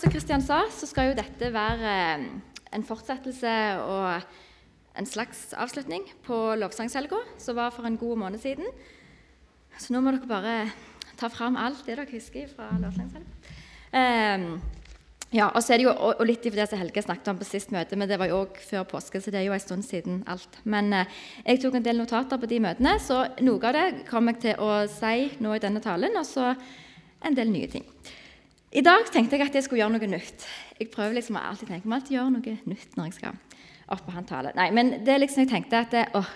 som Kristian sa, så skal jo dette være eh, en fortsettelse og en slags avslutning på lovsangshelga, som var for en god måned siden. Så nå må dere bare ta fram alt det dere husker fra lovsangshelga. Um, ja, og så er det jo og, litt i det som Helge snakket om på sist møte, men det var jo òg før påske, så det er jo en stund siden alt. Men eh, jeg tok en del notater på de møtene, så noe av det kommer jeg til å si nå i denne talen, og så en del nye ting. I dag tenkte jeg at jeg skulle gjøre noe nytt. Jeg prøver liksom å alltid tenke om alltid gjøre noe nytt når jeg skal opp på han. Nei, men det er liksom jeg tenkte at åh,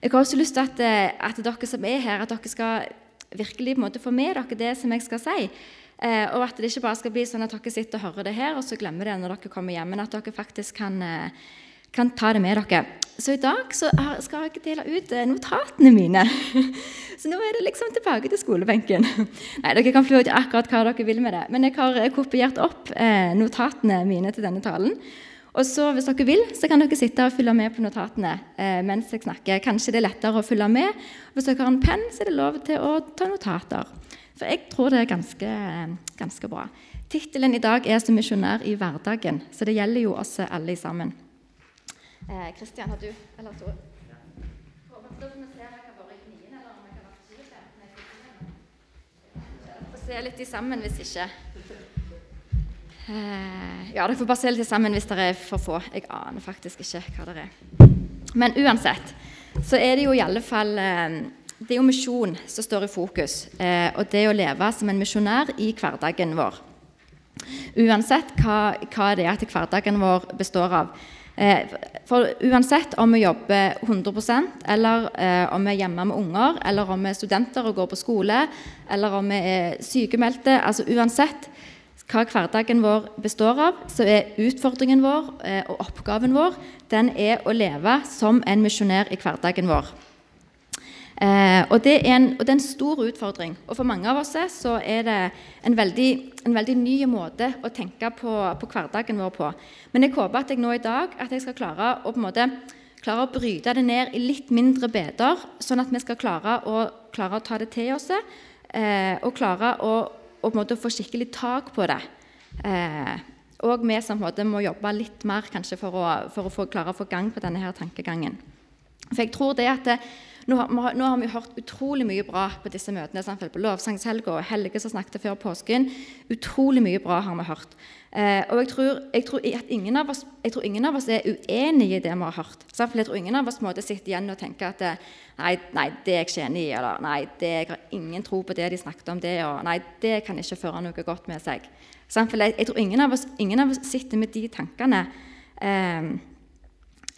Jeg har også lyst til at, eh, at, dere som er her, at dere skal virkelig på en måte få med dere det som jeg skal si. Eh, og at det ikke bare skal bli sånn at dere sitter og hører det her, og så glemmer det når dere kommer hjem, men at dere faktisk kan, eh, kan ta det med dere. Så i dag så skal jeg dele ut eh, notatene mine. Så nå er det liksom tilbake til skolebenken. Nei, Dere kan flue ut akkurat hva dere vil med det. Men jeg har eh, kopiert opp eh, notatene mine til denne talen. Og så hvis dere vil, så kan dere sitte og følge med på notatene mens jeg snakker. Kanskje det er lettere å følge med. Hvis dere har en penn, så er det lov til å ta notater. For jeg tror det er ganske, ganske bra. Tittelen i dag er 'Som misjonær i hverdagen', så det gjelder jo oss alle sammen. Kristian, eh, har du eller så? Se litt sammen hvis ikke. Eh, ja, dere får bare se litt sammen hvis dere er for få. Jeg aner faktisk ikke hva dere er. Men uansett så er det jo i alle fall eh, det er jo misjon som står i fokus, eh, og det å leve som en misjonær i hverdagen vår. Uansett hva, hva det er at hverdagen vår består av. Eh, for uansett om vi jobber 100% eller eh, om vi er hjemme med unger, eller om vi er studenter og går på skole, eller om vi er sykemeldte altså Uansett hva hverdagen vår består av, så er utfordringen vår eh, og oppgaven vår den er å leve som en misjonær i hverdagen vår. Eh, og, det en, og, det er en, stor utfordring. Og for mange av oss så er det en veldig, en veldig ny måte å tenke på, på, hverdagen vår på. Men jeg håper at jeg nå i dag at jeg skal klare å, måte, klare å bryte det ned i litt mindre beder, sånn at vi skal klare å, klare å ta det til oss eh, og klare å, å få skikkelig tak på det. Eh, og vi som måte, må jobbe litt mer kanskje for å, for å få, klare å få gang på denne her tankegangen. For jeg tror det at det, nå har, nå har, vi hørt utrolig mye bra på disse møtene. Sant? På lovsangshelga og Helge som snakket før påsken. Utrolig mye bra har vi hørt. Eh, og jeg tror, jeg, tror oss, jeg tror, ingen av oss, er uenig i det vi har hørt. For jeg tror ingen av oss måtte sitte igjen og tenke at nei, nei, det er jeg ikke enig i. Eller nei, det, jeg har ingen tro på det de snakket om det. Og nei, det kan ikke føre noe godt med seg. For jeg, jeg tror ingen av, oss, ingen av, oss, sitter med de tankene. Eh, Eh,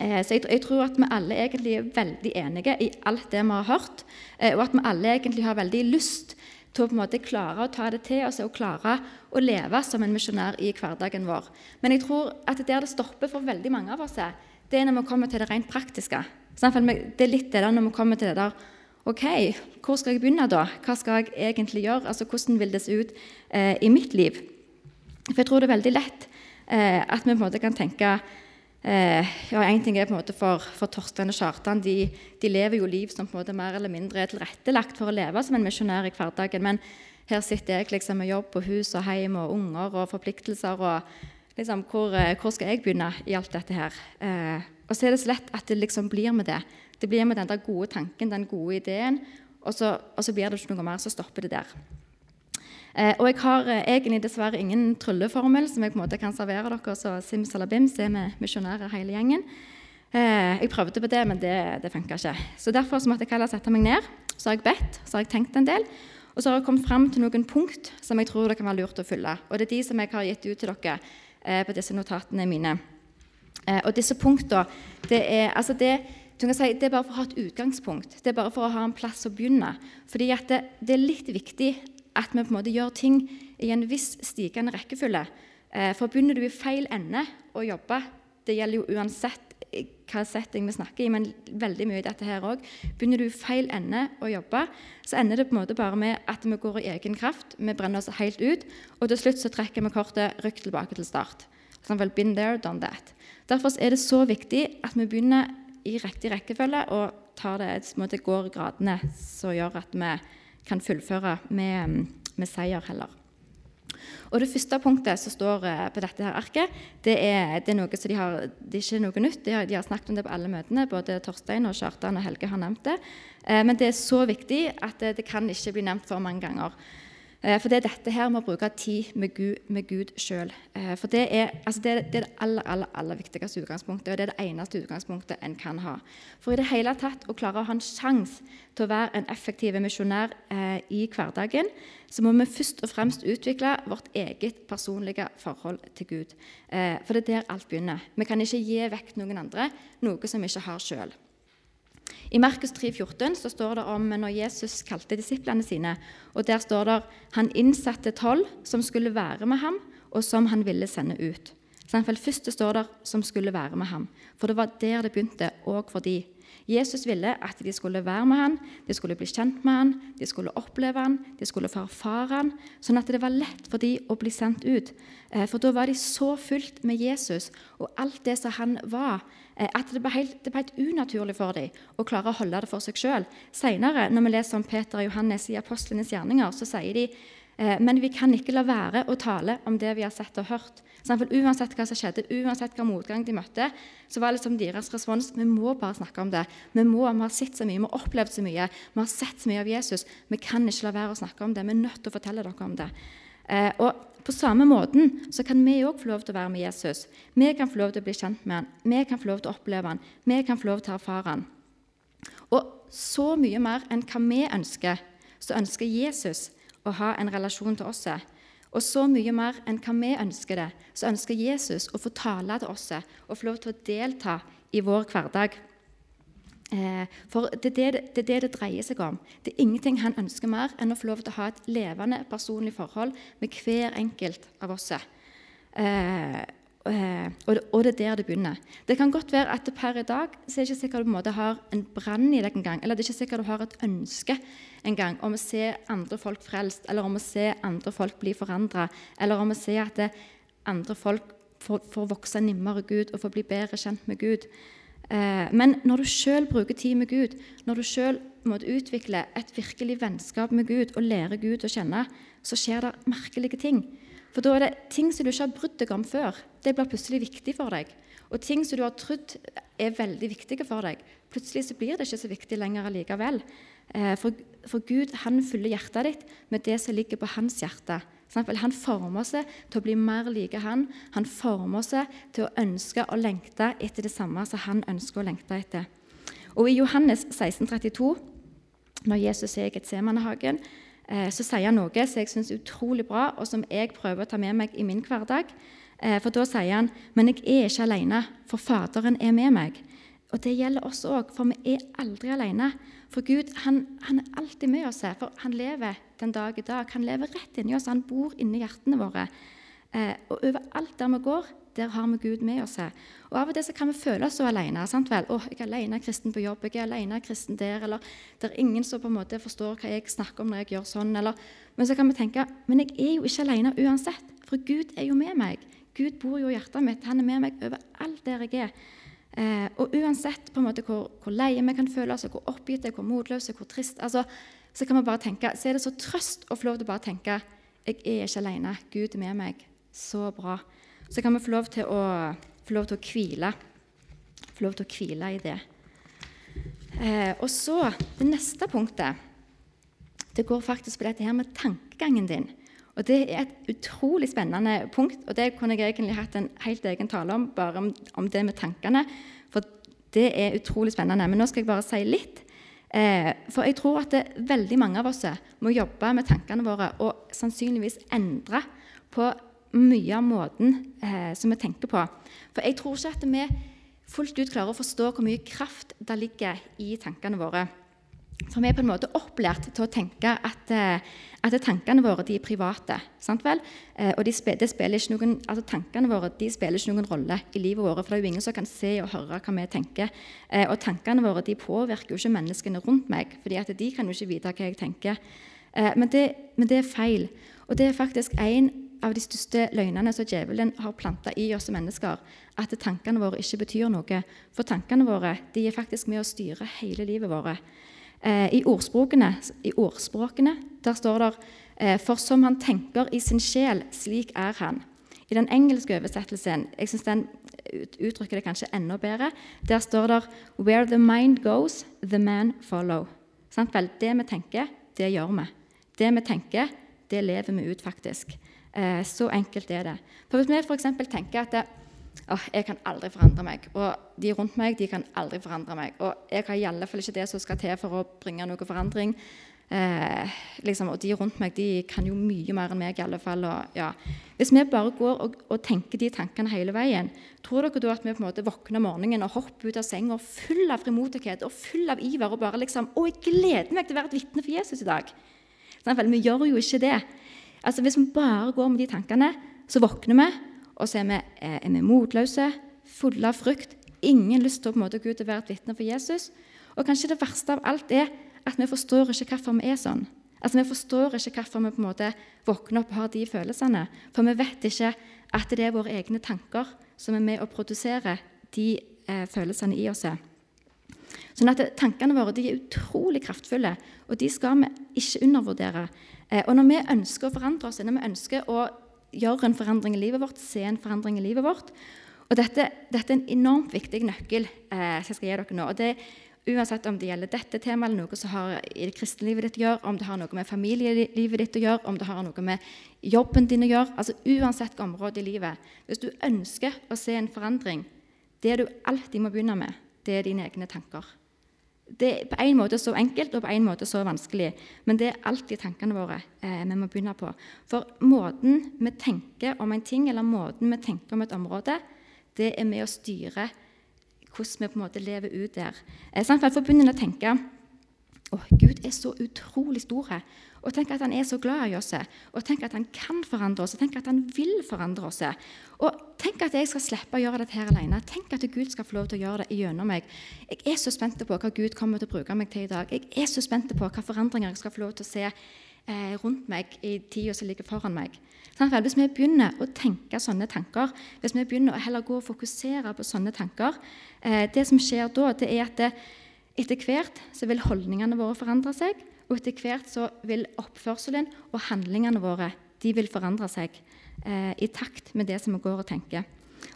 så jeg, jeg, tror at vi alle egentlig er veldig enige i alt det vi har hørt, eh, og at vi alle egentlig har veldig lyst til å på en måte klare å ta det til oss og klare å leve som en misjonær i hverdagen vår. Men jeg tror at der det stopper for veldig mange av oss, det er når vi kommer til det rent praktiske. Det er litt det der når vi kommer til det der OK, hvor skal jeg begynne da? Hva skal jeg egentlig gjøre? Altså, Hvordan vil det se ut eh, i mitt liv? For jeg tror det er veldig lett eh, at vi på en måte kan tenke Eh, ja, en ting er på en måte For, for Torstein og Kjartan de, de, lever jo liv som på en måte mer eller mindre er tilrettelagt for å leve som en misjonær i hverdagen. Men her sitter jeg liksom med jobb og hus og hjem og unger og forpliktelser. og liksom, hvor, eh, hvor, skal jeg begynne i alt dette her? Eh, og så er det så lett at det liksom blir med det. Det blir med den der gode tanken, den gode ideen, og så, og så blir det ikke noe mer. Så stopper det der. Eh, og jeg har eh, egentlig dessverre ingen trylleformel som jeg på en måte kan servere dere. Så simsalabim, så er vi misjonærer hele gjengen. Eh, jeg prøvde på det, men det, det funka ikke. Så derfor så måtte jeg heller sette meg ned. Så har jeg bedt, så har jeg tenkt en del. Og så har jeg kommet fram til noen punkt som jeg tror det kan være lurt å fylle. Og det er de som jeg har gitt ut til dere eh, på disse notatene mine. Eh, og disse punktene, det er, altså det, si, det er bare for å ha et utgangspunkt. Det er bare for å ha en plass å begynne. Fordi det, det, er litt viktig at vi på en måte gjør ting i en viss stigende rekkefølge. Eh, for begynner du i feil ende å jobbe Det gjelder jo uansett hva setting vi snakker i, men veldig mye i dette her òg. Begynner du i feil ende å jobbe, så ender det på en måte bare med at vi går i egen kraft. Vi brenner oss helt ut, og til slutt så trekker vi kortet rykk tilbake til start. Sånn, well, been there, done that. Derfor er det så viktig at vi begynner i riktig rekkefølge og tar det, på en måte går gradene som gjør at vi kan fullføre med, med seier heller. Og Det første punktet som står eh, på dette her arket, det er, det er noe som de har, det er ikke noe nytt. De har, de har, snakket om det på alle møtene. Både Torstein, og Kjartan og Helge har nevnt det. Eh, men det er så viktig at det, det kan ikke bli nevnt for mange ganger. Eh, for det er dette her med å bruke tid med Gud, med Gud sjøl. Eh, for det er, altså det er, det aller, aller, aller viktigste utgangspunktet, og det er det eneste utgangspunktet en kan ha. For i det hele tatt å klare å ha en sjanse til å være en effektiv misjonær eh, i hverdagen, så må vi først og fremst utvikle vårt eget personlige forhold til Gud. Eh, for det er der alt begynner. Vi kan ikke gi vekk noen andre noe som vi ikke har sjøl. I Markus 3, 14 så står det om når Jesus kalte disiplene sine. og Der står det han innsatte tolv som skulle være med ham, og som han ville sende ut. Så Først står det 'som skulle være med ham', for det var der det begynte, òg for de. Jesus ville at de skulle være med han, de skulle bli kjent med han, de skulle oppleve han, de skulle få erfare han, sånn at det var lett for de å bli sendt ut. Eh, for da var de så fullt med Jesus og alt det som han var, at det ble helt, det ble helt unaturlig for dem å klare å holde det for seg sjøl. Seinere, når vi leser om Peter og Johannes i apostlenes gjerninger, så sier de Eh, men vi kan ikke la være å tale om det vi har sett og hørt. For uansett hva som skjedde, uansett hva motgang de møtte, så var liksom deres respons vi må bare snakke om det. Vi, må, vi har sett så mye, vi har opplevd så mye, vi har sett så mye av Jesus. Vi kan ikke la være å snakke om det. Vi er nødt til å fortelle dere om det. Eh, og På samme måten så kan vi òg få lov til å være med Jesus. Vi kan få lov til å bli kjent med han, vi kan få lov til å oppleve han, vi kan få lov til å erfare han. Og så mye mer enn hva vi ønsker, så ønsker Jesus å ha en relasjon til oss. Og så mye mer enn hva vi ønsker det, så ønsker Jesus å få tale til oss og få lov til å delta i vår hverdag. Eh, for det er det, det, det det dreier seg om. Det er ingenting han ønsker mer enn å få lov til å ha et levende personlig forhold med hver enkelt av oss. Eh, Eh, og, det er der det begynner. Det kan godt være at per i dag så er det ikke sikkert du en har en brann i deg engang, eller det er ikke sikkert du har et ønske en gang om å se andre folk frelst, eller om å se andre folk bli forandra, eller om å se at andre folk får, får vokse nimmere Gud og får bli bedre kjent med Gud. Eh, men når du sjøl bruker tid med Gud, når du sjøl utvikler et virkelig vennskap med Gud og lærer Gud å kjenne, så skjer det merkelige ting. For da er det ting som du ikke har brydd deg om før, det blir plutselig viktig for deg. Og ting som du har trodd er veldig viktige for deg, plutselig så blir det ikke så viktig lenger allikevel. Eh, for, for Gud han fyller hjertet ditt med det som ligger på hans hjerte. Han former seg til å bli mer like han. Han former seg til å ønske og lengte etter det samme som han ønsker å lengte etter. Og I Johannes 16, 32, når Jesus er i Getsemanehagen, Eh, så sier han noe som jeg syns er utrolig bra, og som jeg prøver å ta med meg i min hverdag. Eh, for da sier han men jeg er ikke alene, for Faderen er med meg. Og det gjelder oss òg, for vi er aldri alene. For Gud han, han, er alltid med oss, her, for han lever den dag i dag. Han lever rett inni oss, han bor inni hjertene våre. Eh, og overalt der vi går, der har vi Gud med oss. her. Og Av og til kan vi føle oss så alene. Sant vel? Oh, 'Jeg er alene kristen på jobb. Jeg er alene kristen der.' Eller 'Det er ingen som på en måte forstår hva jeg snakker om når jeg gjør sånn.' Eller, men så kan vi tenke 'Men jeg er jo ikke alene uansett, for Gud er jo med meg.' Gud bor jo i hjertet mitt. Han er med meg overalt der jeg er. Eh, og uansett på en måte hvor, hvor leie vi kan føle oss, hvor oppgitte, hvor motløse, hvor trist altså, Så kan vi bare tenke, så er det så trøst å få lov til å bare tenke 'Jeg er ikke alene. Gud er med meg.' Så bra så kan vi få lov til å, få lov til å hvile. Få lov til å hvile i det. Eh, og så det neste punktet. Det går faktisk på dette her med tankegangen din. Og Det er et utrolig spennende punkt, og det kunne jeg egentlig hatt en helt egen tale om, bare om, om det med tankene. For det er utrolig spennende. Men nå skal jeg bare si litt. Eh, for jeg tror at det, veldig mange av oss må jobbe med tankene våre og sannsynligvis endre på mye av måten eh, som vi tenker på. For jeg tror ikke at vi fullt ut klarer å forstå hvor mye kraft det ligger i tankene våre. For vi er på en måte opplært til å tenke at, eh, at tankene våre de er private. Eh, og de spiller, spiller noen, altså Tankene våre de spiller ikke noen rolle i livet vårt, for det er jo ingen som kan se og høre hva vi tenker. Eh, og tankene våre de påvirker jo ikke menneskene rundt meg, fordi de kan jo ikke vite hva jeg tenker. Men det, men det er feil. Og det er faktisk en av de største løgnene som djevelen har planta i oss mennesker, at tankene våre ikke betyr noe. For tankene våre de er faktisk med å styre hele livet vårt. Eh, I ordspråkene, i ordspråkene der står det Eh, for som han tenker i sin sjel, slik er han. I den engelske oversettelsen jeg synes den uttrykker det kanskje enda bedre. Der står det 'Where the mind goes, the man follow'. Sant vel? Det vi tenker, det gjør vi. Det vi tenker, det lever vi ut, faktisk. Eh, så enkelt er det. For Hvis vi f.eks. tenker at det, oh, jeg kan aldri forandre meg, og de rundt meg de kan aldri forandre meg, og jeg har i alle fall ikke det som skal til for å bringe noe forandring, Eh, liksom, og de rundt meg de kan jo mye mer enn meg. i alle fall. Og, ja. Hvis vi bare går og, og, tenker de tankene hele veien, tror dere da at vi på en måte våkner om morgenen og hopper ut av senga full av frimodighet og full av iver og bare liksom 'Å, jeg gleder meg til å være et vitne for Jesus i dag.' Sånn, vi gjør jo ikke det. Altså, Hvis vi bare går med de tankene, så våkner vi, og så er vi, eh, er vi motløse, fulle av frykt, ingen lyst til å på en måte gå ut og være et vitne for Jesus. Og kanskje det verste av alt er at vi forstår ikke hvorfor vi er sånn. Altså, Vi forstår ikke hvorfor vi på en måte våkner opp og har de følelsene. For vi vet ikke at det er våre egne tanker som er med å produsere de eh, følelsene i oss. Sånn at Tankene våre de er utrolig kraftfulle, og de skal vi ikke undervurdere. Eh, og Når vi ønsker å forandre oss, når vi ønsker å gjøre en forandring i livet vårt, se en forandring i livet vårt og Dette, dette er en enormt viktig nøkkel eh, jeg skal gi dere nå. og det Uansett om det gjelder dette temaet eller noe som har i det kristne livet ditt å gjøre, om det har noe med familielivet ditt å gjøre, om det har noe med jobben din å gjøre altså Uansett hvilket område i livet. Hvis du ønsker å se en forandring, det du alltid må begynne med, det er dine egne tanker. Det er på en måte så enkelt og på en måte så vanskelig, men det er alltid tankene våre eh, vi må begynne på. For måten vi tenker om en ting, eller måten vi tenker om et område, det er med å styre hvordan vi på en måte lever ut der. Eh, sånn, for å, Gud er så utrolig stor. Og tenk at han er så glad i oss. Og tenk at han kan forandre oss. Og tenk at han vil forandre oss. Og tenk at jeg skal slippe å gjøre dette her alene. Tenk at Gud skal få lov til å gjøre det gjennom meg. Jeg er så spent på hva Gud kommer til å bruke meg til i dag. Jeg er så spent på hva forandringer jeg skal få lov til å se eh, rundt meg i tida som ligger foran meg. Hvis vi begynner å tenke sånne tanker, hvis vi begynner å heller gå og fokusere på sånne tanker eh, Det som skjer da, det er at det, etter hvert så vil holdningene våre forandre seg, og etter hvert så vil oppførselen og handlingene våre de vil forandre seg eh, i takt med det som vi går og tenker.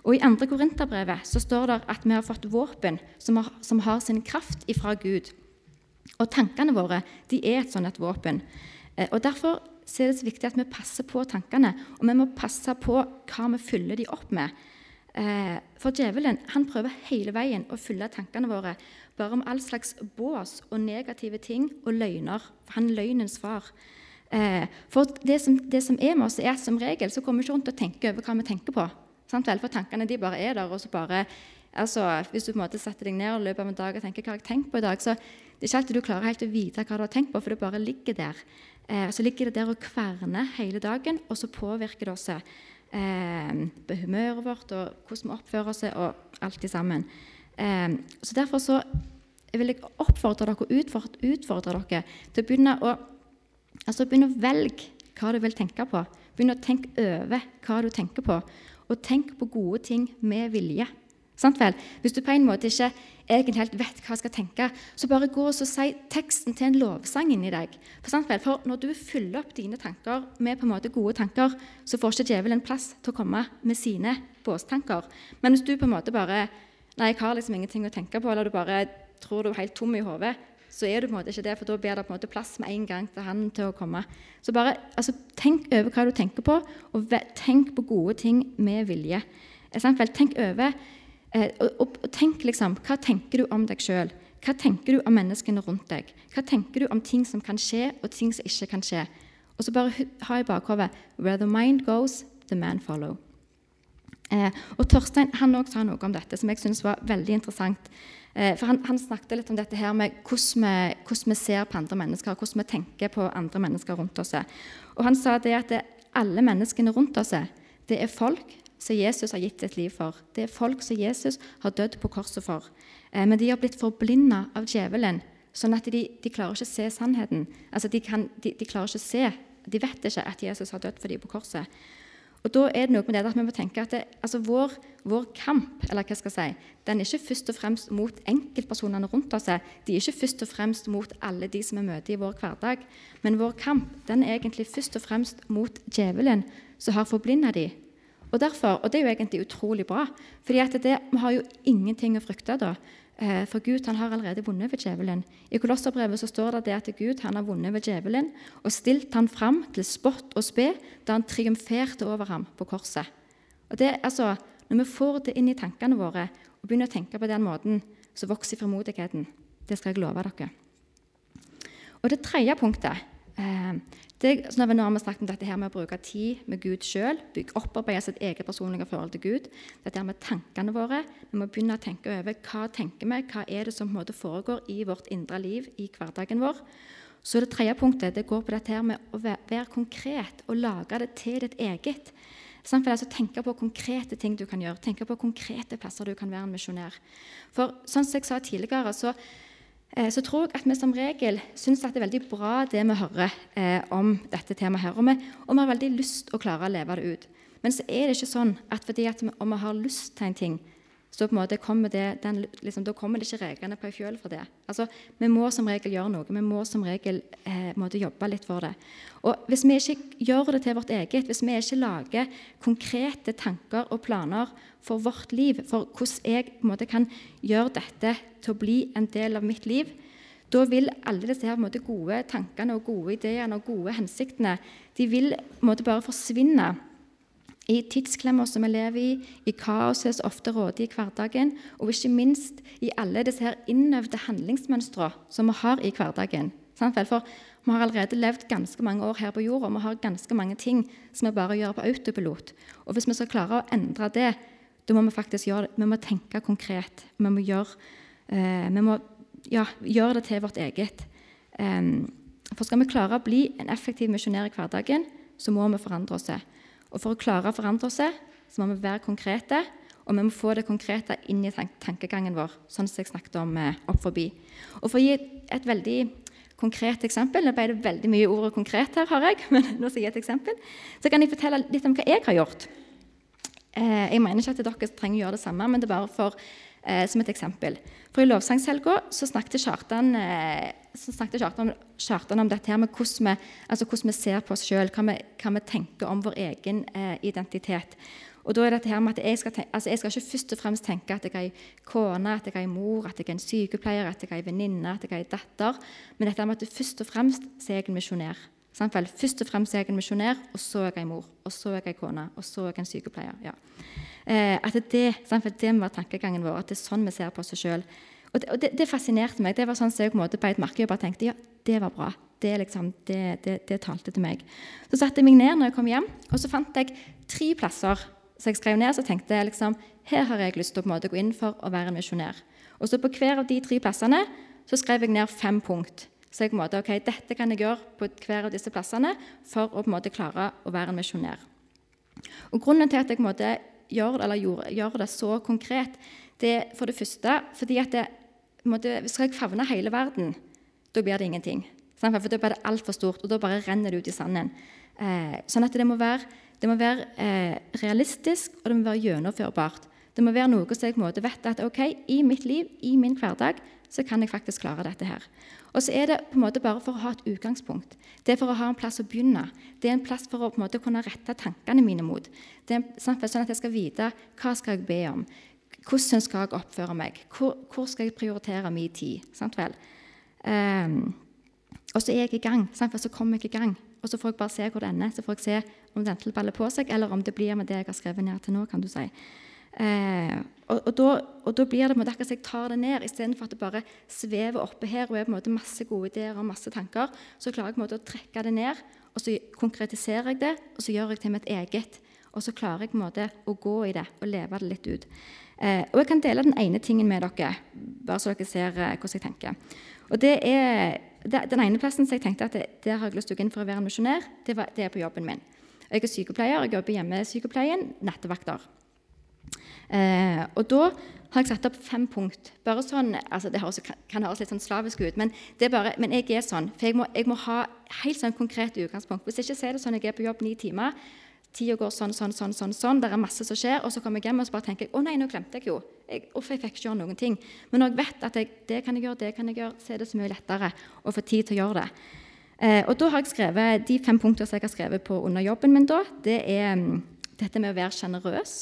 Og I 2. Korinterbrevet står det at vi har fått våpen som har, som har sin kraft ifra Gud. Og tankene våre de er et sånt et våpen. Eh, og Derfor er det så viktig at vi passer på tankene, og vi må passe på hva vi fyller de opp med. Eh, for djevelen han prøver hele veien å fylle tankene våre bare om all slags bås og negative ting og løgner. For han løgnens far. Eh, for det som, det som, er med oss, er at som regel så kommer vi ikke rundt og tenker over hva vi tenker på. Sant vel? For tankene de bare er der. og så bare, altså, Hvis du på en måte setter deg ned og løper av en dag og tenker hva har jeg tenkt på i dag, så det er ikke alltid du klarer helt å vite hva du har tenkt på, for det bare ligger der. Eh, så ligger det der og kverner hele dagen, og så påvirker det oss eh, humøret vårt og hvordan vi oppfører oss og alt det sammen. Eh, så Derfor så vil jeg oppfordre dere og utfordre, utfordre dere til å begynne å, altså begynne å velge hva du vil tenke på. Begynne å tenke over hva du tenker på, og tenk på gode ting med vilje. Sant vel? Hvis du på en måte ikke egentlig helt vet hva jeg skal tenke, så bare gå og si teksten til en lovsang inni deg. For, sant vel? For når du fyller opp dine tanker med på en måte gode tanker, så får ikke djevelen plass til å komme med sine båstanker. Men hvis du på en måte bare Nei, jeg har liksom ingenting å tenke på, eller du bare tror du er helt tom i hodet, så er du på en måte ikke det, for da blir det på en måte plass med en gang til han til å komme. Så bare altså, tenk over hva du tenker på, og tenk på gode ting med vilje. Tenk over Eh, og, og, og, tenk liksom, Hva tenker du om deg sjøl? Hva tenker du om menneskene rundt deg? Hva tenker du om ting som kan skje, og ting som ikke kan skje? Og så bare ha i bakhodet Where the mind goes, the man follow. Eh, og Torstein han også sa noe om dette som jeg synes var veldig interessant. Eh, for han, han, snakket litt om dette her med hvordan vi, hvordan vi, ser på andre mennesker, hvordan vi tenker på andre mennesker rundt oss. Og Han sa det at det, alle menneskene rundt oss det er folk som Jesus har gitt sitt liv for. Det er folk som Jesus har dødd på korset for. Eh, men de har blitt forblinda av djevelen, sånn at de, de klarer ikke å se sannheten. Altså, de, kan, de, de, klarer ikke å se, de vet ikke at Jesus har dødd for dem på korset. Og da er det noe med det at vi må tenke at det, altså vår, vår, kamp eller hva skal jeg si, den er ikke først og fremst mot enkeltpersonene rundt oss. De er ikke først og fremst mot alle de som vi møter i vår hverdag. Men vår kamp den er egentlig først og fremst mot djevelen, som har forblinda de. Og derfor, og det er jo egentlig utrolig bra, fordi vi har jo ingenting å frykte da. Eh, for Gud han har allerede vunnet ved djevelen. I Kolosserbrevet så står det, det at Gud han har vunnet ved djevelen og stilt han fram til spott og spe da han triumferte over ham på korset. Og det, altså, Når vi får det inn i tankene våre og begynner å tenke på den måten, så vokser frimodigheten. Det skal jeg love dere. Og Det tredje punktet det, så nå har vi snakket om dette her med å bruke tid med Gud sjøl. Opparbeide sitt eget personlige forhold til Gud. Dette her med tankene våre. Vi må begynne å tenke over hva tenker vi, hva er det som måte foregår i vårt indre liv i hverdagen vår. Så det tredje punktet det går på dette her med å være konkret og lage det til ditt eget. Sånn, altså, tenke på konkrete ting du kan gjøre, tenke på konkrete plasser du kan være en misjonær. For sånn som jeg sa tidligere, så så tror jeg at vi som regel syns det er veldig bra det vi hører eh, om dette temaet. her, og vi, og vi, har veldig lyst å klare å leve det ut. Men så er det ikke sånn at fordi at vi, om vi har lyst til en ting, så på en måte kommer det, den, liksom, da kommer det ikke reglene på ei fjøl for det. Altså, Vi må som regel gjøre noe. Vi må som regel eh, måtte jobbe litt for det. Og Hvis vi ikke gjør det til vårt eget, hvis vi ikke lager konkrete tanker og planer for vårt liv, for hvordan jeg på en måte, kan gjøre dette til å bli en del av mitt liv, da vil alle disse her, måte, gode tankene og gode ideene og gode hensiktene de vil måte, bare forsvinne i tidsklemmer som vi lever i, i kaoset som ofte råder i hverdagen, og ikke minst i alle disse her innøvde handlingsmønstre som vi har i hverdagen. For vi har allerede levd ganske mange år her på jorda, og vi har ganske mange ting som vi bare gjør på autopilot. Og hvis vi skal klare å endre det, da må vi faktisk gjøre det. Vi må tenke konkret. Vi må gjøre, eh, vi må, ja, gjøre det til vårt eget. Um, for skal vi klare å bli en effektiv misjonær i hverdagen, så må vi forandre oss. Og For å klare å forandre oss så må vi være konkrete, og vi må få det konkrete inn i tank tankegangen vår. sånn som jeg snakket om eh, opp forbi. Og For å gi et veldig konkret eksempel Nå ble det veldig mye ord og konkret her, har jeg, men nå skal jeg gi et eksempel. Så kan jeg fortelle litt om hva jeg har gjort. Eh, jeg mener ikke at dere trenger å gjøre det samme, men det er bare for, eh, som et eksempel. For I lovsangshelga så snakket Kjartan eh, snakket Kjartan, Kjartan om dette her med hvordan vi, altså hvordan vi ser på oss sjøl, hva, hva, vi tenker om vår egen eh, identitet. Og da er dette her med at jeg skal, tenke, altså jeg skal ikke først og fremst tenke at jeg er ei kone, at jeg er mor, at jeg er en sykepleier, at jeg er ei venninne, at jeg er ei datter. Men dette med at først og fremst er jeg en misjonær. Først og fremst er jeg en misjonær, og så er jeg en mor, og så er jeg en kone, og så er jeg en sykepleier. Ja. Eh, at det, det må være tankegangen vår, at det er sånn vi ser på oss sjøl. Og, det, og det, det, fascinerte meg. Det var sånn som jeg på en måte beit merke i og bare tenkte ja, det var bra. Det, liksom, det, det, talte til meg. Så satte jeg meg ned når jeg kom hjem, og så fant jeg tre plasser så jeg skrev ned. Så tenkte jeg liksom, her har jeg lyst til å på en måte gå inn for å være en misjonær. Og så på hver av de tre plassene så skrev jeg ned fem punkt. Så jeg på en måte, ok, dette kan jeg gjøre på hver av disse plassene for å på en måte klare å være en misjonær. Og Grunnen til at jeg på en måte gjør, gjør, gjør det så konkret, det er for det første fordi at det, måte, Skal jeg favne hele verden, da blir det ingenting. For da blir det altfor stort, og da bare renner det ut i sanden. Eh, sånn at det må være, det må være eh, realistisk, og det må være gjennomførbart. Det må være noe som jeg måte vet at ok, i mitt liv, i min hverdag, så kan jeg faktisk klare dette her. Og så er det på en måte bare for å ha et utgangspunkt. Det er for å ha en plass å begynne. Det er en plass for å på en måte kunne rette tankene mine mot. Det er sånn at jeg skal vite hva skal jeg be om. Hvordan skal jeg oppføre meg? Hvor, skal jeg prioritere min tid? Sant vel? Um, og så er jeg i gang. Sant? Så kommer jeg i gang. Og så får jeg bare se hvor det ender. Så får jeg se om den baller på seg, eller om det blir med det jeg har skrevet ned til nå. kan du si. Uh, og, og, da, og, da, blir det akkurat som jeg tar det ned, istedenfor at det bare svever oppe her og er på en måte masse gode ideer og masse tanker. Så klarer jeg på en måte å trekke det ned, og så konkretiserer jeg det, og så gjør jeg det til mitt eget. Og så klarer jeg på en måte å gå i det og leve det litt ut. Eh, og jeg kan dele den ene tingen med dere, bare så dere ser eh, hvordan jeg tenker. Og det er, det, Den ene plassen som jeg tenkte at det, der har jeg lyst til å gå inn for å være en misjonær, det, det, er på jobben min. Jeg er sykepleier, jeg jobber i hjemmesykepleien, nattevakter. Eh, og da har jeg satt opp fem punkt. Bare sånn, altså Det høres, kan høres litt sånn slavisk ut, men, bare, men jeg er sånn. For jeg må, jeg må ha helt sånn konkret utgangspunkt. Hvis jeg ikke ser det sånn jeg er på jobb ni timer, tida går sånn, sånn, sånn, sånn, sånn, det er masse som skjer, og så kommer jeg hjem og så bare tenker jeg, å nei, nå glemte jeg jo. Jeg, uff, jeg fikk ikke gjøre noen ting. Men når jeg vet at jeg, det kan jeg gjøre, det kan jeg gjøre, så er det så mye lettere å få tid til å gjøre det. Eh, og da har jeg skrevet, De fem punktene som jeg har skrevet på under jobben min, da, det er um, dette med å være sjenerøs,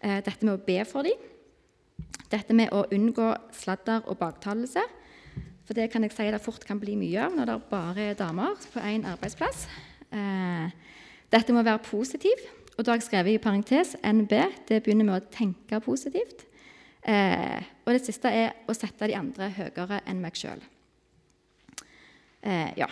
eh, dette med å be for dem, dette med å unngå sladder og baktalelse. For det kan jeg si det fort kan bli mye av når det bare er damer på én arbeidsplass. Eh, dette må være positiv. Og da har jeg skrevet i parentes NB. Det begynner med å tenke positivt. Eh, og det siste er å sette de andre høyere enn meg sjøl. Eh, ja.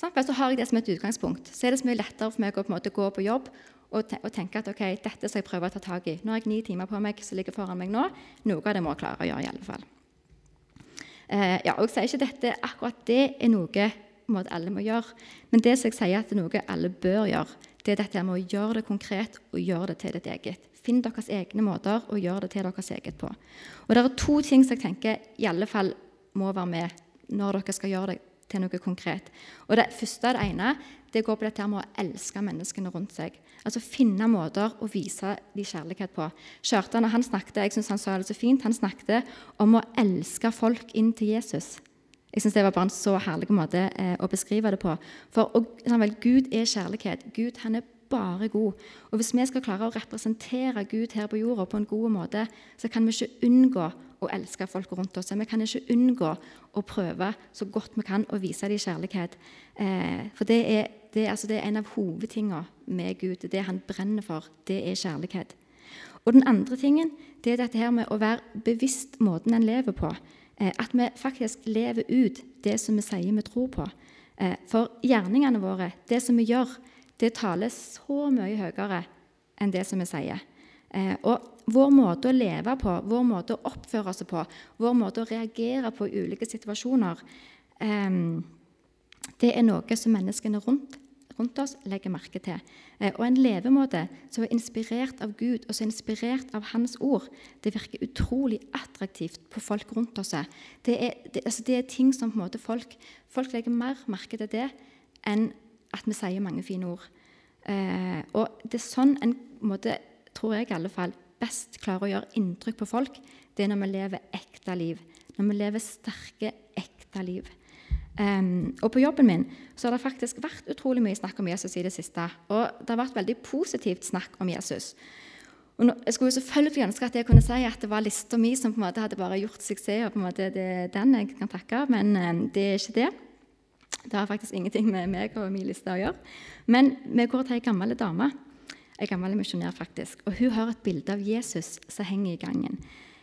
Så har jeg det som et utgangspunkt. Så er det så mye lettere for meg å på gå på jobb og, tenke at ok, dette skal jeg prøve å ta tak i. Nå har jeg ni timer på meg som ligger foran meg nå. Noe av det må jeg klare å gjøre. i alle fall. Eh, ja, og Jeg sier ikke dette, akkurat det er noe måte, alle må gjøre. Men det som jeg sier at det er noe alle bør gjøre, det er dette med å gjøre det konkret og gjøre det til ditt eget. Finn deres egne måter og gjør det til deres eget på. Og Det er to ting som jeg tenker i alle fall må være med når dere skal gjøre det til noe konkret. Og Det første det ene det går på dette med å elske menneskene rundt seg. Altså Finne måter å vise de kjærlighet på. Kjartan han snakket jeg synes han sa det så fint, han snakket om å elske folk inn til Jesus. Jeg synes Det var bare en så herlig måte eh, å beskrive det på. For og, vel, Gud er kjærlighet. Gud han er bare god. Og Hvis vi skal klare å representere Gud her på jorda på en god måte, så kan vi ikke unngå å elske folk rundt oss. Vi kan ikke unngå å prøve så godt vi kan å vise dem kjærlighet. Eh, for det er, det, altså, det er, en av hovedtingene med Gud. Det han brenner for, det er kjærlighet. Og den andre tingen det er dette her med å være bevisst måten en lever på. Eh, at vi faktisk lever ut det som vi sier vi tror på. Eh, for gjerningene våre, det som vi gjør, det taler så mye høyere enn det som vi sier. Eh, og vår måte å leve på, vår måte å oppføre oss på, vår måte å reagere på i ulike situasjoner, det er noe som menneskene rundt rundt oss legger merke til. Eh, og en levemåte som er inspirert av Gud og som er inspirert av Hans ord, det virker utrolig attraktivt på folk rundt oss. Det er, det, altså det er ting som på en måte folk, folk legger mer merke til det enn at vi sier mange fine ord. Eh, og det er sånn en måte, tror jeg i alle fall, best klarer å gjøre inntrykk på folk, det er når vi lever ekte liv. Når vi lever sterke, ekte liv. Um, og på jobben min så har det faktisk vært utrolig mye snakk om Jesus i det siste. Og det har vært veldig positivt snakk om Jesus. Og nå, jeg skulle jo selvfølgelig ønske at jeg kunne si at det var lista mi som på en måte hadde bare gjort suksess, og på en måte det er den jeg kan takke, men um, det er ikke det. Det har faktisk ingenting med meg og min liste å gjøre. Men vi går til ei gammel dame, ei gammel misjonær faktisk, og hun har et bilde av Jesus som henger i gangen.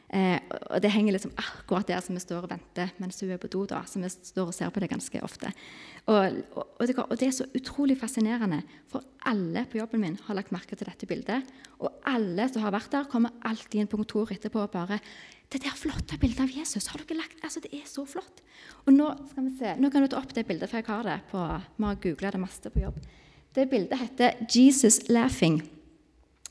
Eh, og Det henger liksom akkurat der som vi står og venter mens hun er på do. da, så vi står og ser på det ganske ofte. Og, og, og, det, og, det, er så utrolig fascinerende, for alle på jobben min har lagt merke til dette bildet. Og alle som har vært der, kommer alltid inn på kontoret etterpå og bare 'Det der flotte bildet av Jesus, har dere lagt Altså, det er så flott.' Og nå skal vi se, nå kan du ta opp det bildet, for jeg har det på Vi har googla det masse på jobb. Det bildet heter 'Jesus Laughing'.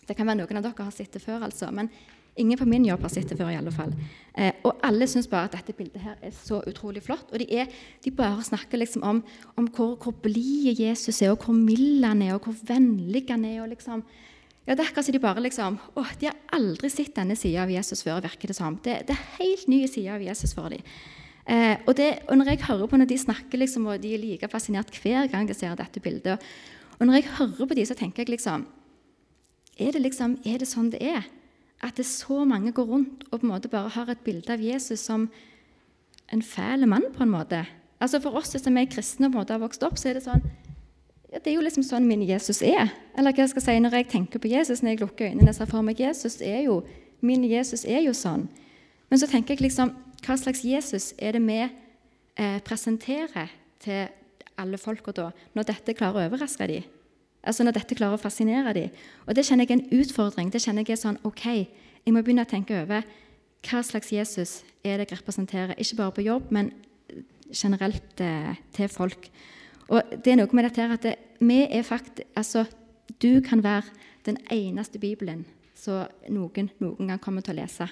Det kan være noen av dere har sett det før, altså. men Ingen på min jobb har sett det før. i alle fall. Eh, og alle syns bare at dette bildet her er så utrolig flott. Og de, er, de bare snakker liksom om, om hvor, hvor blid Jesus er, og hvor mild han er, og hvor vennlig han er. og liksom... Ja, det er akkurat som de bare liksom, Å, de har aldri sett denne sida av Jesus før. virker Det som. Det, det er helt nye sider av Jesus for dem. Eh, og, det, og, når jeg hører på når de snakker, liksom, og de er like fascinert hver gang de ser dette bildet Og når jeg hører på dem, så tenker jeg liksom Er det, liksom, er det sånn det er? at det så mange går rundt og på en måte bare har et bilde av Jesus som en fæl mann, på en måte. Altså For oss som er kristne og på en måte har vokst opp, så er det sånn ja, Det er jo liksom sånn min Jesus er. Eller hva jeg skal si når jeg tenker på Jesus, når jeg lukker øynene og ser for meg Jesus, er jo, min Jesus er jo sånn. Men så tenker jeg liksom Hva slags Jesus er det vi eh, presenterer til alle folka da, når dette klarer å overraske dem? Altså Når dette klarer å fascinere dem. Og det kjenner jeg er en utfordring. Det kjenner jeg er sånn OK, jeg må begynne å tenke over hva slags Jesus er det jeg representerer. Ikke bare på jobb, men generelt eh, til folk. Og det er noe med dette her at det, vi er fakt, Altså, du kan være den eneste Bibelen som noen noen gang kommer til å lese.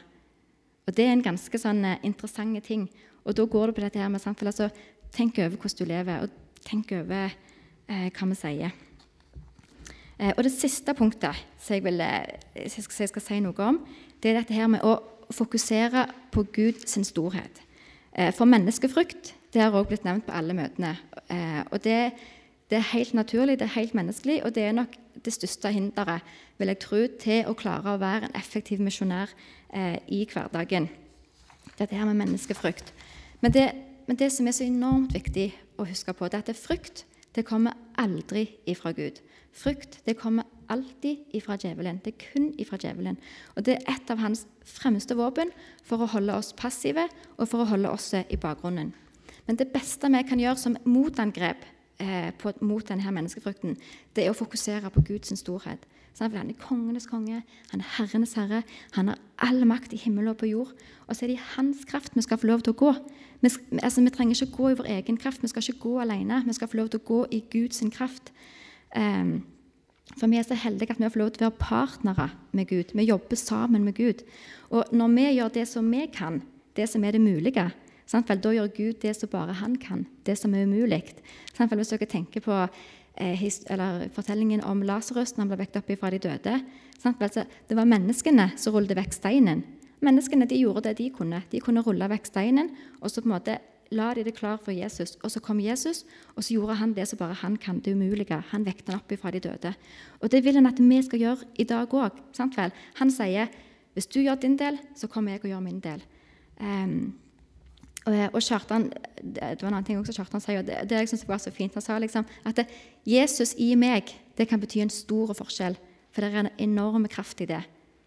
Og det er en ganske sånn eh, interessant ting. Og da går det på dette her med samfunnet. Altså, tenk over hvordan du lever, og tenk over eh, hva vi sier. Eh, og det siste punktet som jeg, vil, som skal, jeg, skal, si noe om, det er dette her med å fokusere på Guds storhet. Eh, for menneskefrykt det har også blitt nevnt på alle møtene. Eh, og det, det, er helt naturlig, det er helt menneskelig, og det er nok det største hinderet vil jeg tro, til å klare å være en effektiv misjonær eh, i hverdagen. Dette her med menneskefrykt. Men det, men det, som er så enormt viktig å huske på, det er at frykt det kommer aldri ifra Gud. Frykt det kommer alltid ifra djevelen. Det er kun ifra djevelen. Og det er et av hans fremste våpen for å holde oss passive og for å holde oss i bakgrunnen. Men det beste vi kan gjøre som motangrep eh, på, mot denne menneskefrykten, det er å fokusere på Guds storhet. Så han er kongenes konge, han er herrenes herre. Han har all makt i himmel og på jord. Og så er det i hans kraft vi skal få lov til å gå. Vi, altså, vi trenger ikke gå i vår egen kraft, vi skal ikke gå alene. Vi skal få lov til å gå i Guds kraft. Um, for vi er så heldige at vi får lov til å være partnere med Gud. Vi jobber sammen med Gud. Og når vi gjør det som vi kan, det som er det mulige, sant? da gjør Gud det som bare han kan, det som er umulig. Hvis dere tenker på eh, fortellingen om Lasarus når han ble vekket opp fra de døde altså, Det var menneskene som rullet vekk steinen. Menneskene de gjorde det de kunne. De kunne rulle vekk steinen, og så på en måte la de det klar for Jesus. Og så kom Jesus, og så gjorde han det som bare han kan, det umulige. Han vekket han opp fra de døde. Og det vil han at vi skal gjøre i dag òg. Han sier hvis du gjør din del, så kommer jeg og gjør min del. Um, og Kjartan, Det var en annen ting også Kjartan sier, og det, det jeg synes var så fint. Han sa liksom at det, Jesus i meg det kan bety en stor forskjell. For det er en enorm kraft i det.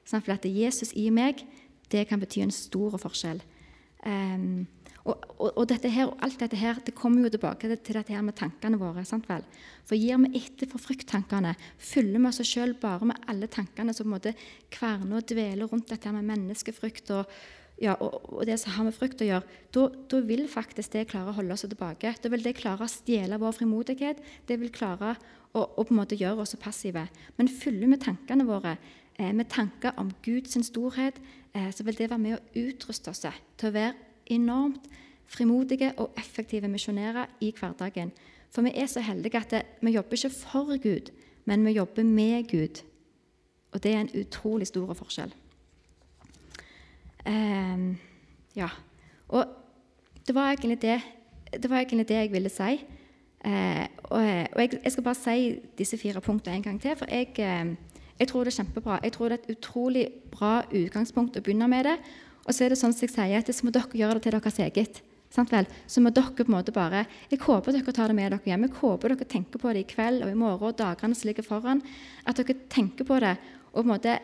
For at Jesus i meg det kan bety en stor forskjell. Um, og, og, og, dette her, alt dette her det kommer jo tilbake til dette her med tankene våre. sant vel? For gir vi etter for frykttankene, fyller vi oss sjøl bare med alle tankene som måtte kverne og dveler rundt dette her med menneskefrykt og, ja, og, og, det som har med frykt å gjøre, da vil faktisk det klare å holde oss tilbake. Da vil det klare å stjele vår frimodighet. Det vil klare å, å på en måte gjøre oss passive. Men fyller vi tankene våre eh, med tanker om Guds storhet, eh, så vil det være med å utruste oss til å være enormt frimodige og effektive misjonærer i hverdagen. For vi er så heldige at vi jobber ikke for Gud, men vi jobber med Gud. Og det er en utrolig stor forskjell. Um, ja. Og det var egentlig det, det, var egentlig det jeg ville si. Uh, og, og jeg, jeg, skal bare si disse fire punktene en gang til, for jeg, eh, jeg, tror det er kjempebra. Jeg tror det er et utrolig bra utgangspunkt å begynne med det. Og så er det sånn som jeg sier, at så må dere gjøre det til deres eget. Så må dere på en måte bare Jeg håper dere tar det med dere hjem. Jeg håper dere tenker på det i kveld og i morgen og dagene som ligger foran. At dere tenker på det og på en måte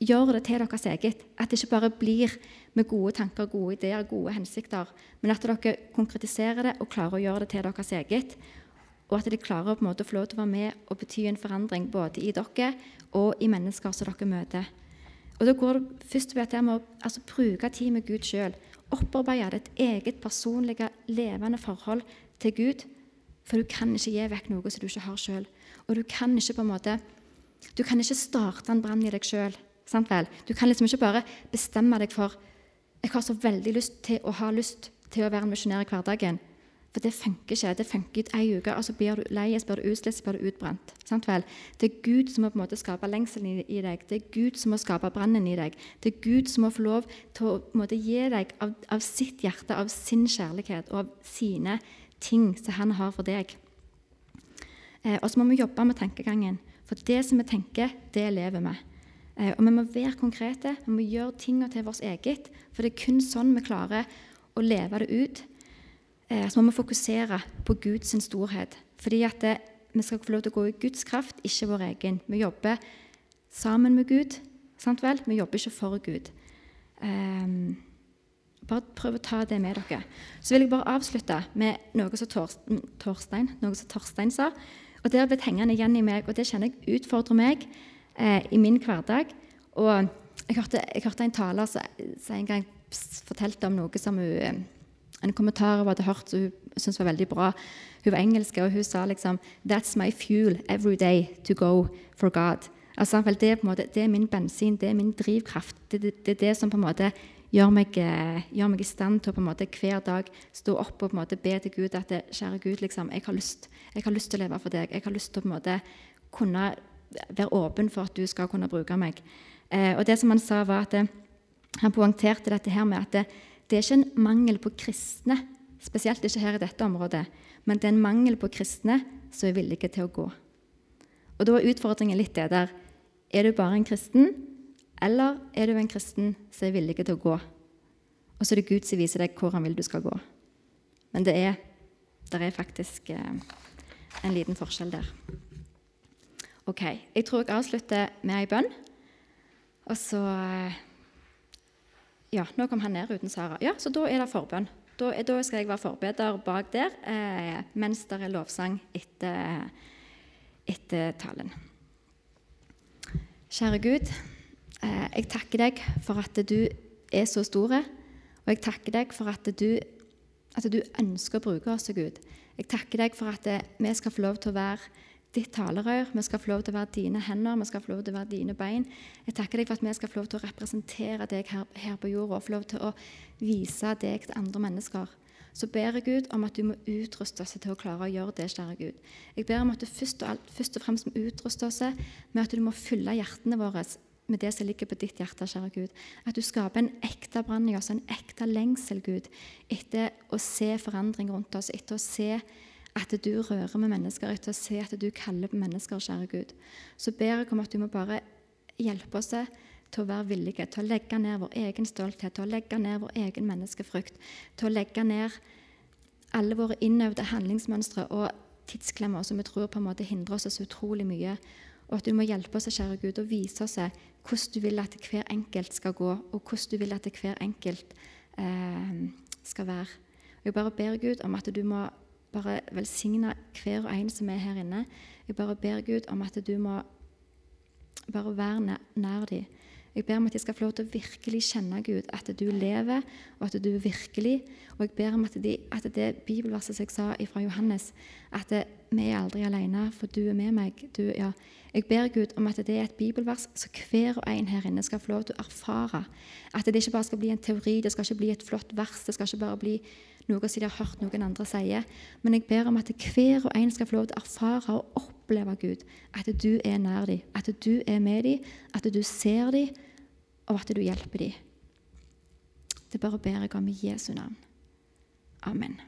gjør det til deres eget. At det ikke bare blir med gode tanker, gode ideer, gode hensikter, men at dere konkretiserer det og klarer å gjøre det til deres eget. Og at de klarer på en måte å få lov til å være med og bety en forandring både i dere og i mennesker som dere møter. Og Da går det først ved at jeg å altså, bruke tid med Gud sjøl. Opparbeide et eget personlig, levende forhold til Gud. For du kan ikke gi vekk noe som du ikke har sjøl. Og du kan ikke på en måte, du kan ikke starte en brann i deg sjøl. Du kan liksom ikke bare bestemme deg for jeg har så veldig lyst til å ha lyst til å være en misjonær i hverdagen. For det funker ikke. Det funker ei uke, og så blir du lei, så blir du utslitt, så blir du utbrent. Det er Gud som må på en måte skape lengselen i, deg. Det er Gud som må skape brannen i deg. Det er Gud som må få lov til å måte, gi deg av, av, sitt hjerte, av sin kjærlighet og av sine ting som han har for deg. Eh, og så må vi jobbe med tankegangen. For det som vi tenker, det lever vi. Eh, og vi må være konkrete, vi må gjøre tingene til vårt eget. For det er kun sånn vi klarer å leve det ut. Eh, så må vi fokusere på Guds storhet. Fordi at det, vi skal få lov til å gå i Guds kraft, ikke vår egen. Vi jobber sammen med Gud. sant vel? Vi jobber ikke for Gud. Um, bare prøv å ta det med dere. Så vil jeg bare avslutte med noe som Torstein, noe som Torstein sa. Og Det har blitt hengende igjen i meg, og det kjenner jeg utfordrer meg eh, i min hverdag. Og jeg hørte, jeg hørte en taler som en gang fortalte om noe som hun eh, En kommentar hun hadde hørt som hun syntes var veldig bra. Hun var engelsk, og hun sa liksom That's my fuel every day to go for God. Altså, det, er måte, det, er min bensin, det er min drivkraft. Det, det, det er det som på en måte gjør meg, eh, gjør meg, i stand til å på en måte hver dag stå opp og på en måte be til Gud at kjære Gud, liksom, jeg har lyst jeg har lyst til å leve for deg. Jeg har lyst til å på en måte kunne være åpen for at du skal kunne bruke meg. Eh, og det som Han sa var at det, han poengterte dette her med at det, er ikke en mangel på kristne, spesielt ikke her i dette området, men det er en mangel på kristne som er villige til å gå. Og Da er utfordringen litt det der Er du bare en kristen, eller er du en kristen som er villig til å gå? Og så er det Gud som viser deg hvor han vil du skal gå. Men det er, det er faktisk eh, en liten forskjell der. Ok, Jeg tror jeg avslutter med ei bønn. Og så eh, Ja, nå kom han ned uten Sara. Ja, så da er det forbønn. Da, da skal jeg være forbeder bak der eh, mens det er lovsang etter, etter talen. Kjære Gud, eh, jeg takker deg for at du er så stor, Og jeg takker deg for at du, at du ønsker å bruke oss, Gud. Jeg takker deg for at vi skal få lov til å være ditt talerør. Vi skal få lov til å være dine hender, vi skal få lov til å være dine bein. Jeg takker deg for at vi skal få lov til å representere deg her, her på jorda og få lov til å vise deg til andre mennesker. Så ber jeg Gud om at du må utruste oss til å klare å gjøre det, kjære Gud. Jeg ber om at du først og, alt, først og fremst må utruste oss med at du må fylle hjertene våre med det som ligger på ditt hjerte, kjære Gud. At du skaper en ekte brann i oss, en ekte lengsel, Gud, etter å se forandring rundt oss, etter å se at du rører med mennesker, etter å se at du kaller på mennesker, kjære Gud. Så ber jeg om at du må bare hjelpe oss til å være villige til å legge ned vår egen stolthet, til å legge ned vår egen menneskefrykt, til å legge ned alle våre innøvde handlingsmønstre og tidsklemmer som vi tror på en måte hindrer oss så utrolig mye. Og at du må hjelpe oss, kjære Gud, og vise oss hvordan du vil at hver enkelt skal gå, og hvordan du vil at hver enkelt eh, skal være. Jeg bare ber Gud om at du må bare velsigne hver og en som er her inne. Jeg bare ber Gud om at du må bare være nær, nær dem. Jeg ber om at de skal få lov til å virkelig kjenne Gud, at du lever, og at du virkelig. Og jeg ber om at, de, at det bibelverset som jeg sa fra Johannes, at det, vi er aldri alene, for du er med meg. Du, ja. Jeg ber Gud om at det er et bibelvers så hver og en her inne skal få lov til å erfare. At det ikke bare skal bli en teori, det skal ikke bli et flott vers, det skal ikke bare bli noe som de har hørt noen andre si. Men jeg ber om at hver og en skal få lov til å erfare og oppleve Gud. At du er nær dem, at du er med dem, at du ser dem, og at du hjelper dem. Det bare ber jeg om i Jesu navn. Amen.